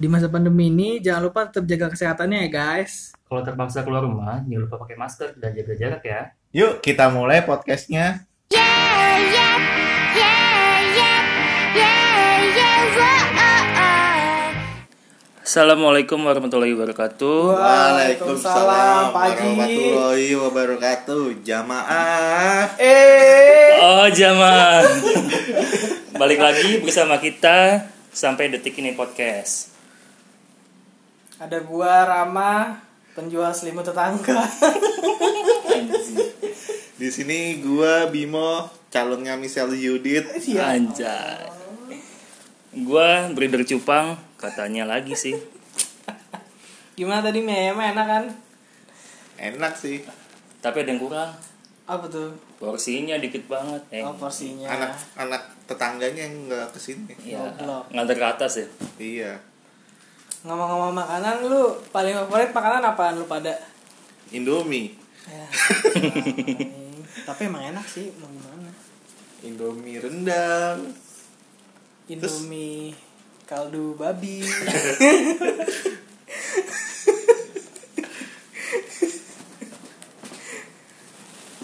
Di masa pandemi ini jangan lupa tetap jaga kesehatannya ya guys. Kalau terpaksa keluar rumah, jangan lupa pakai masker dan jaga jarak ya. Yuk kita mulai podcastnya. Assalamualaikum warahmatullahi wabarakatuh. Waalaikumsalam, warahmatullahi wabarakatuh. Jamaah. Eh, Oh jamaah. Balik lagi bersama kita sampai detik ini podcast. Ada gua Rama, penjual selimut tetangga. Di sini gua Bimo, calonnya Michelle Yudit. Iya. Anjay. Gua breeder cupang, katanya lagi sih. Gimana tadi mie ayamnya enak kan? Enak sih. Tapi ada yang kurang. Apa tuh? Porsinya dikit banget. Eh, Oh porsinya. Anak anak tetangganya yang nggak ke sini. ya, ngantar ke atas ya. Iya. Ngomong-ngomong makanan, lu paling favorit makanan apaan lu pada? Indomie. Ya. Tapi emang enak sih, mau gimana? Indomie rendang. Indomie kaldu babi.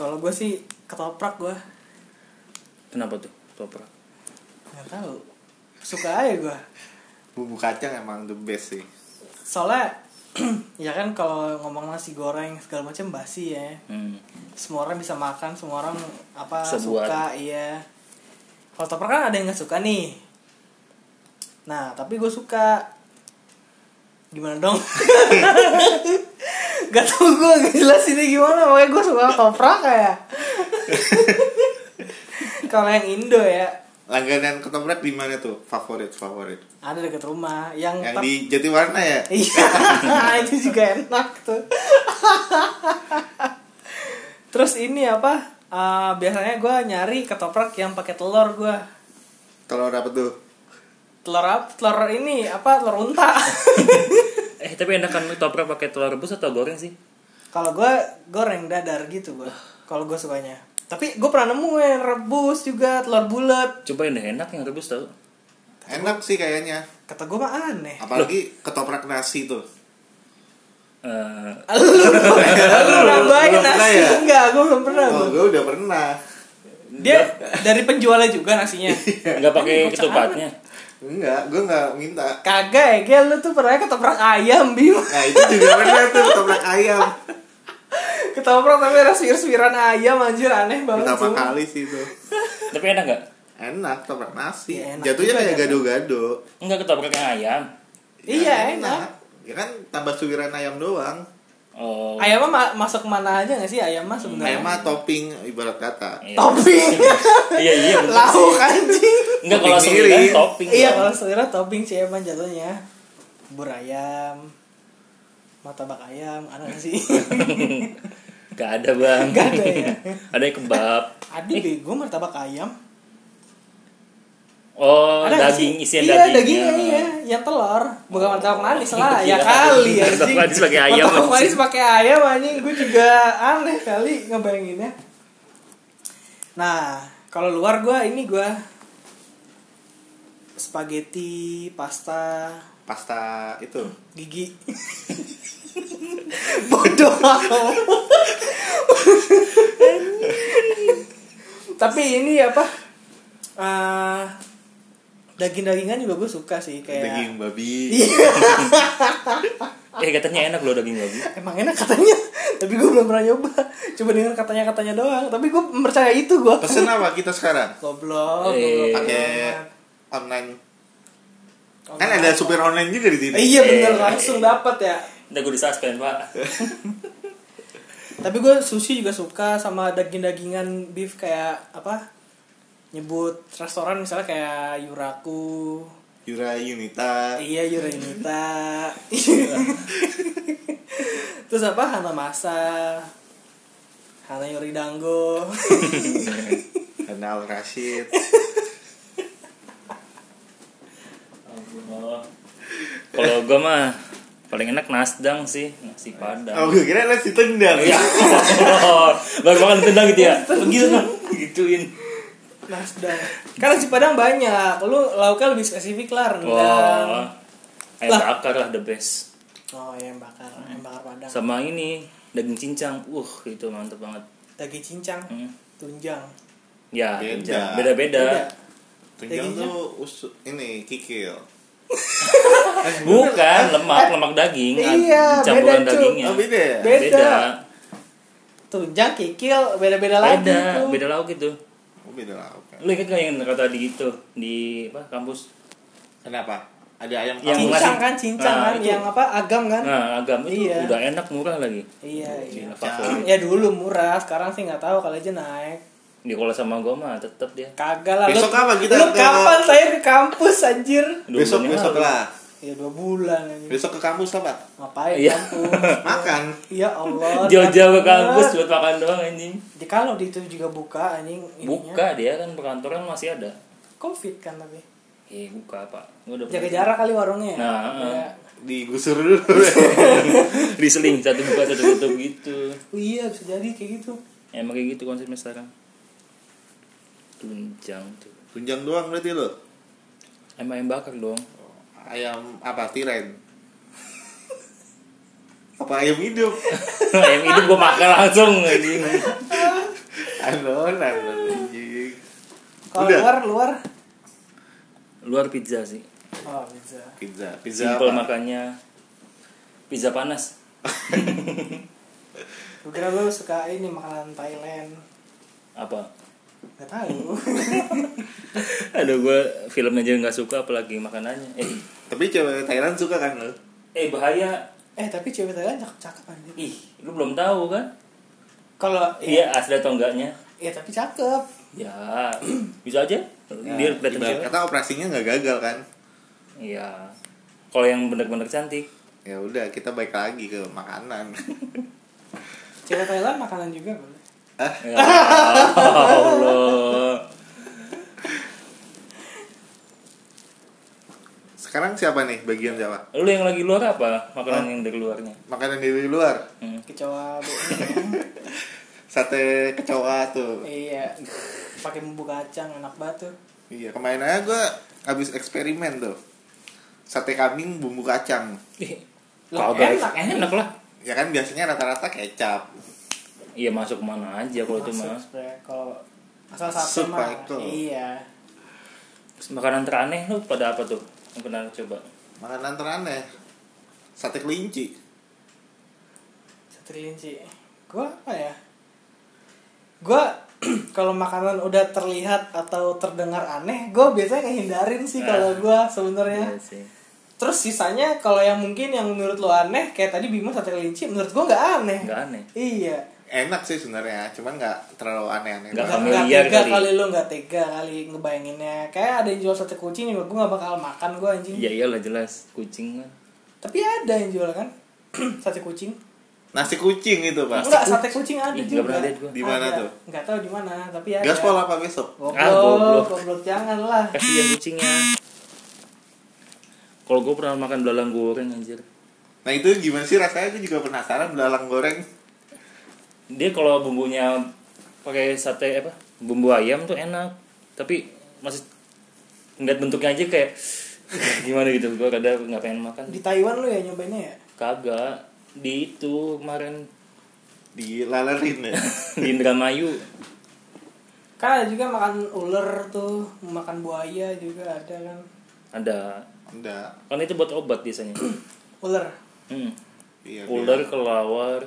Kalau gue sih ketoprak gue Kenapa tuh? Toprak. nggak tahu suka aja gue Bumbu kacang emang the best sih. soalnya ya kan kalau ngomong nasi goreng segala macam basi ya. Hmm. semua orang bisa makan semua orang apa Bisa suka iya. Kalau toprak kan ada yang nggak suka nih. Nah tapi gue suka. Gimana dong? Gak tau gue gak jelas ini gimana. Makanya gue suka toprak kayak Kalau yang Indo ya Langganan ketoprak di mana tuh? Favorit favorit. Ada deket rumah Yang, Yang di Jatiwarna ya? Iya, itu juga enak tuh. Terus ini apa? eh, biasanya gue nyari ketoprak yang pakai telur gue. Telur apa tuh? Telur apa? Telur ini apa? Telur unta. Eh tapi enakan toprak pakai telur rebus atau goreng sih? Kalau gue goreng dadar gitu gue. Kalau gue sukanya. Tapi gue pernah nemu yang rebus juga telur bulat. Cobain deh enak yang rebus tau. Enak sih kayaknya. Kata gue mah aneh. Apalagi ketoprak nasi tuh. Eh, Lu pernah nasi ya? enggak? Gue belum pernah. Oh, gua. gue udah pernah. Dia dari penjualnya juga nasinya. nggak pakai ketupatnya. Enggak, gue nggak minta. Kagak ya. Lu tuh pernah ketoprak ayam, Bim. Nah itu juga pernah tuh ketoprak ayam. Ketoprak tapi ada suir-suiran ayam anjir aneh banget. Pertama kali sih itu. Tapi enak nggak? Enak ketoprak nasi. Ya, enak Jatuhnya kayak ya, gado-gado. Enggak ketoprak yang ayam. Iya, enak. Ya kan tambah suiran ayam doang. Oh. Ayam mah ma- masuk mana aja gak sih ayam mah sebenarnya? Ayam mah topping ibarat kata. Iya. Topping. iya iya. Lauk sih. anjing. Enggak kalau Topping sendiri topping. Iya, kalau selera topping sih emang jatuhnya. Bubur ayam. Martabak ayam, ada gak sih? Gak ada bang. Gak ada ya. ada yang kebab. Ada bego martabak ayam. Oh Ada daging sih? isian iya, dagingnya. dagingnya iya, yang telur, bukan martabak manis lah. Ya Iya. kali Martabak anjing. manis pakai ayam, Martabak manis pakai ayam anjing, gue juga aneh kali ngebayanginnya. Nah, kalau luar gue ini gue spaghetti, pasta, Pasta itu. gigi. Bodoh. Tapi ini apa? eh daging-dagingan juga gue suka sih kayak Daging babi. Iya, Eh katanya enak loh daging babi. emang enak katanya. Tapi gue belum pernah nyoba. Coba dengar katanya-katanya doang. Tapi gue percaya itu gue. Pesen apa kita sekarang? Goblok, Eh. Pakai online. Oh, Kan ada supir online juga di sini. Eh, iya bener Eh. langsung dapat ya. Udah gue disuspend pak. Tapi gue sushi juga suka sama daging-dagingan beef kayak apa? Nyebut restoran misalnya kayak Yuraku. Yura Yunita. Iya Yurinita. Terus apa Hana Masa. Hana Yoridango. Kenal Rashid. Oh. Kalau gue mah paling enak nasdang sih nasi padang. Oh, gue kira nasi tendang. Ya, baru makan tendang gitu ya. Begitu kan, gituin. Nasdaq. Kan nasi padang banyak. Lu lauknya lebih spesifik lah rendang. Wah. ayam Lah. bakar lah the best oh ayam bakar ayam bakar padang sama ini daging cincang uh itu mantep banget daging cincang Hmm. tunjang ya Beda. beda-beda Tunjang Dagingnya? tuh usu, ini kikil. bukan lemak lemak daging Iya, campuran beda, dagingnya. Oh beda ya? Beda. beda. Tunjang kikil beda-beda lagi beda tuh. beda lauk itu. Oh beda lah. Oke. lu inget gak yang kata di itu di apa kampus? Kenapa? Ada ayam Yang cincang kan cincang Nah, kan itu. yang apa agam kan? Nah agam itu Iya. udah enak murah lagi. Iya iya. Ya dulu murah sekarang sih nggak tahu kali aja naik di kalau sama gue mah tetep dia kagak lah lu- Besok apa kita lu kapan saya ke kampus anjir Besok besok lah. ya dua bulan anjir. Besok ke kampus apa? ngapain Iya. kampus Makan. ya Allah jauh-jauh ke kampus buat makan doang anjing Di kalau di itu juga buka anjing ininya. buka dia kan perkantoran masih ada covid kan tapi eh buka pak udah jaga pernah. jarak kali warungnya ya Nah, Ya. Digusur dulu. diseling satu buka satu tutup gitu Oh iya bisa jadi kayak gitu emang kayak gitu konsepnya sekarang tunjang tuh Tunjang doang berarti lo. ayam ayam bakar dong Ayam apa? Tiren. apa ayam hidup? ayam hidup gua makan langsung anjing Anon, anon anjing. kalau Udah. luar luar luar pizza sih oh bisa Pizza. Pizza simple apa? makannya pizza panas gue kira lu suka ini makanan Thailand apa nggak tahu. Aduh gua filmnya aja nggak suka apalagi makanannya. Eh. Tapi cewek Thailand suka kan lo? eh bahaya. Eh tapi cewek Thailand cakep cakep anjir. Ih lu belum tahu kan? Kalau iya asli atau enggaknya. Iya tapi cakep. Ya bisa aja. Dia kelihatan cewek. kata operasinya nggak gagal kan? iya. Kalau yang bener-bener cantik. Ya udah kita balik lagi ke makanan. cewek Thailand makanan juga boleh ya Allah sekarang siapa nih bagian siapa? lu yang lagi luar apa makanan yang dari luarnya Makanan dari luar. hmm. kecoa bu Sate kecoa tuh. iya pakai bumbu kacang enak banget tuh Iya, kemarin aja gue habis eksperimen tuh. Sate kambing bumbu kacang. Kagak enak, enak, enak lah Ya kan biasanya rata-rata kecap. Iya masuk mana aja kalau itu Masuk mah kalau asal sate Sup mah itu. iya. Makanan teraneh lu pada apa tuh? Yang pernah coba? Makanan teraneh. Sate kelinci. sate kelinci. Gue apa ya? Gue kalau makanan udah terlihat atau terdengar aneh gue biasanya ngehindarin sih kalau gue sebenarnya. Iya sih. terus sisanya kalau yang mungkin yang menurut lo aneh kayak tadi Bimo sate kelinci menurut gue nggak aneh. Nggak aneh? Iya Enak sih sebenarnya, cuman nggak terlalu aneh-aneh. Nggak familiar tega kali. kali. lo nggak tega kali ngebayanginnya kayak ada yang jual sate kucing juga gue nggak bakal makan gue anjing ya iyalah jelas kucing kan tapi ada yang jual kan sate kucing Nasi kucing itu, Pak. enggak sate kucing ada Ih, juga pernah lihat gua. Di mana tuh? nggak tahu di mana tapi ada Gaspol apa besok? goblok Ah, goblok. goblok jangan lah kasihan kucingnya kalau gue pernah makan belalang goreng anjir Nah itu gimana sih rasanya? Gue juga penasaran belalang goreng. Dia kalau bumbunya pakai sate apa bumbu ayam tuh enak. Tapi masih ngeliat bentuknya aja kayak gimana gitu gue kadang nggak pengen makan. Di Taiwan lu ya nyobainnya ya? Kagak. Di itu kemarin. Dilalerin ya. di Indramayu. Kan ada juga makan ular tuh makan buaya juga ada kan. Ada. Udah. kan itu buat obat biasanya. Ular. Hmm. Iya. ular kelawar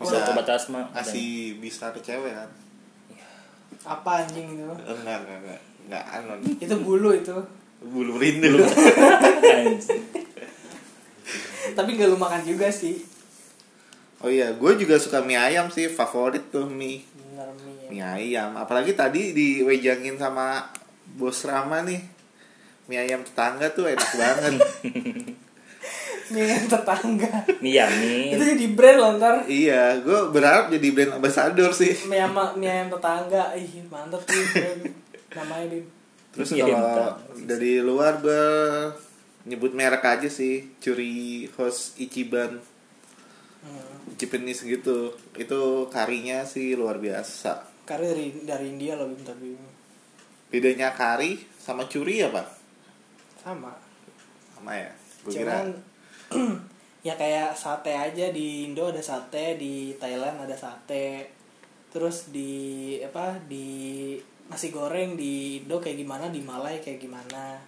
bisa Bisa obat asma. Kasih bisa ke cewek kan? apa anjing itu Enggak, enggak, enggak. Enggak anon. itu bulu itu Bulu rindu. Tapi gak lu makan juga sih Oh iya, gue juga suka mie ayam sih, favorit tuh mie. bener mie Mie ayam. Apalagi tadi diwejangin sama bos Rama nih. Mie ayam tetangga tuh enak banget. mie yang tetangga mie yami itu jadi brand loh ntar iya, gue berharap jadi brand ambassador sih. mie ayam tetangga ih mantep sih brand. namanya di Terus kalau tetangga. dari luar gue nyebut merek aja sih, Curi Host Ichiban. hmm. Japanese gitu. Itu karinya sih luar biasa. kari dari dari India loh Bim, tapi Bedanya kari sama curi apa? sama Sama ya. Gua kira ya kayak sate aja di Indo ada sate di Thailand ada sate. Terus di apa di nasi goreng di Indo kayak gimana di Malai kayak gimana.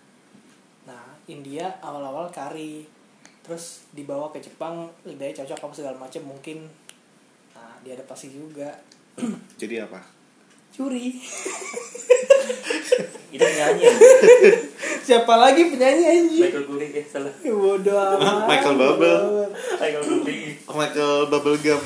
Nah India awal-awal kari. Terus dibawa ke Jepang lidahnya cocok apa segala macam mungkin. Nah diadaptasi juga. Jadi apa? Curi. Itu nyanyi siapa lagi penyanyi anjing? Michael Bublé eh salah. Bodoh amat. Michael Bubble. Michael Bublé. Michael Bubblegum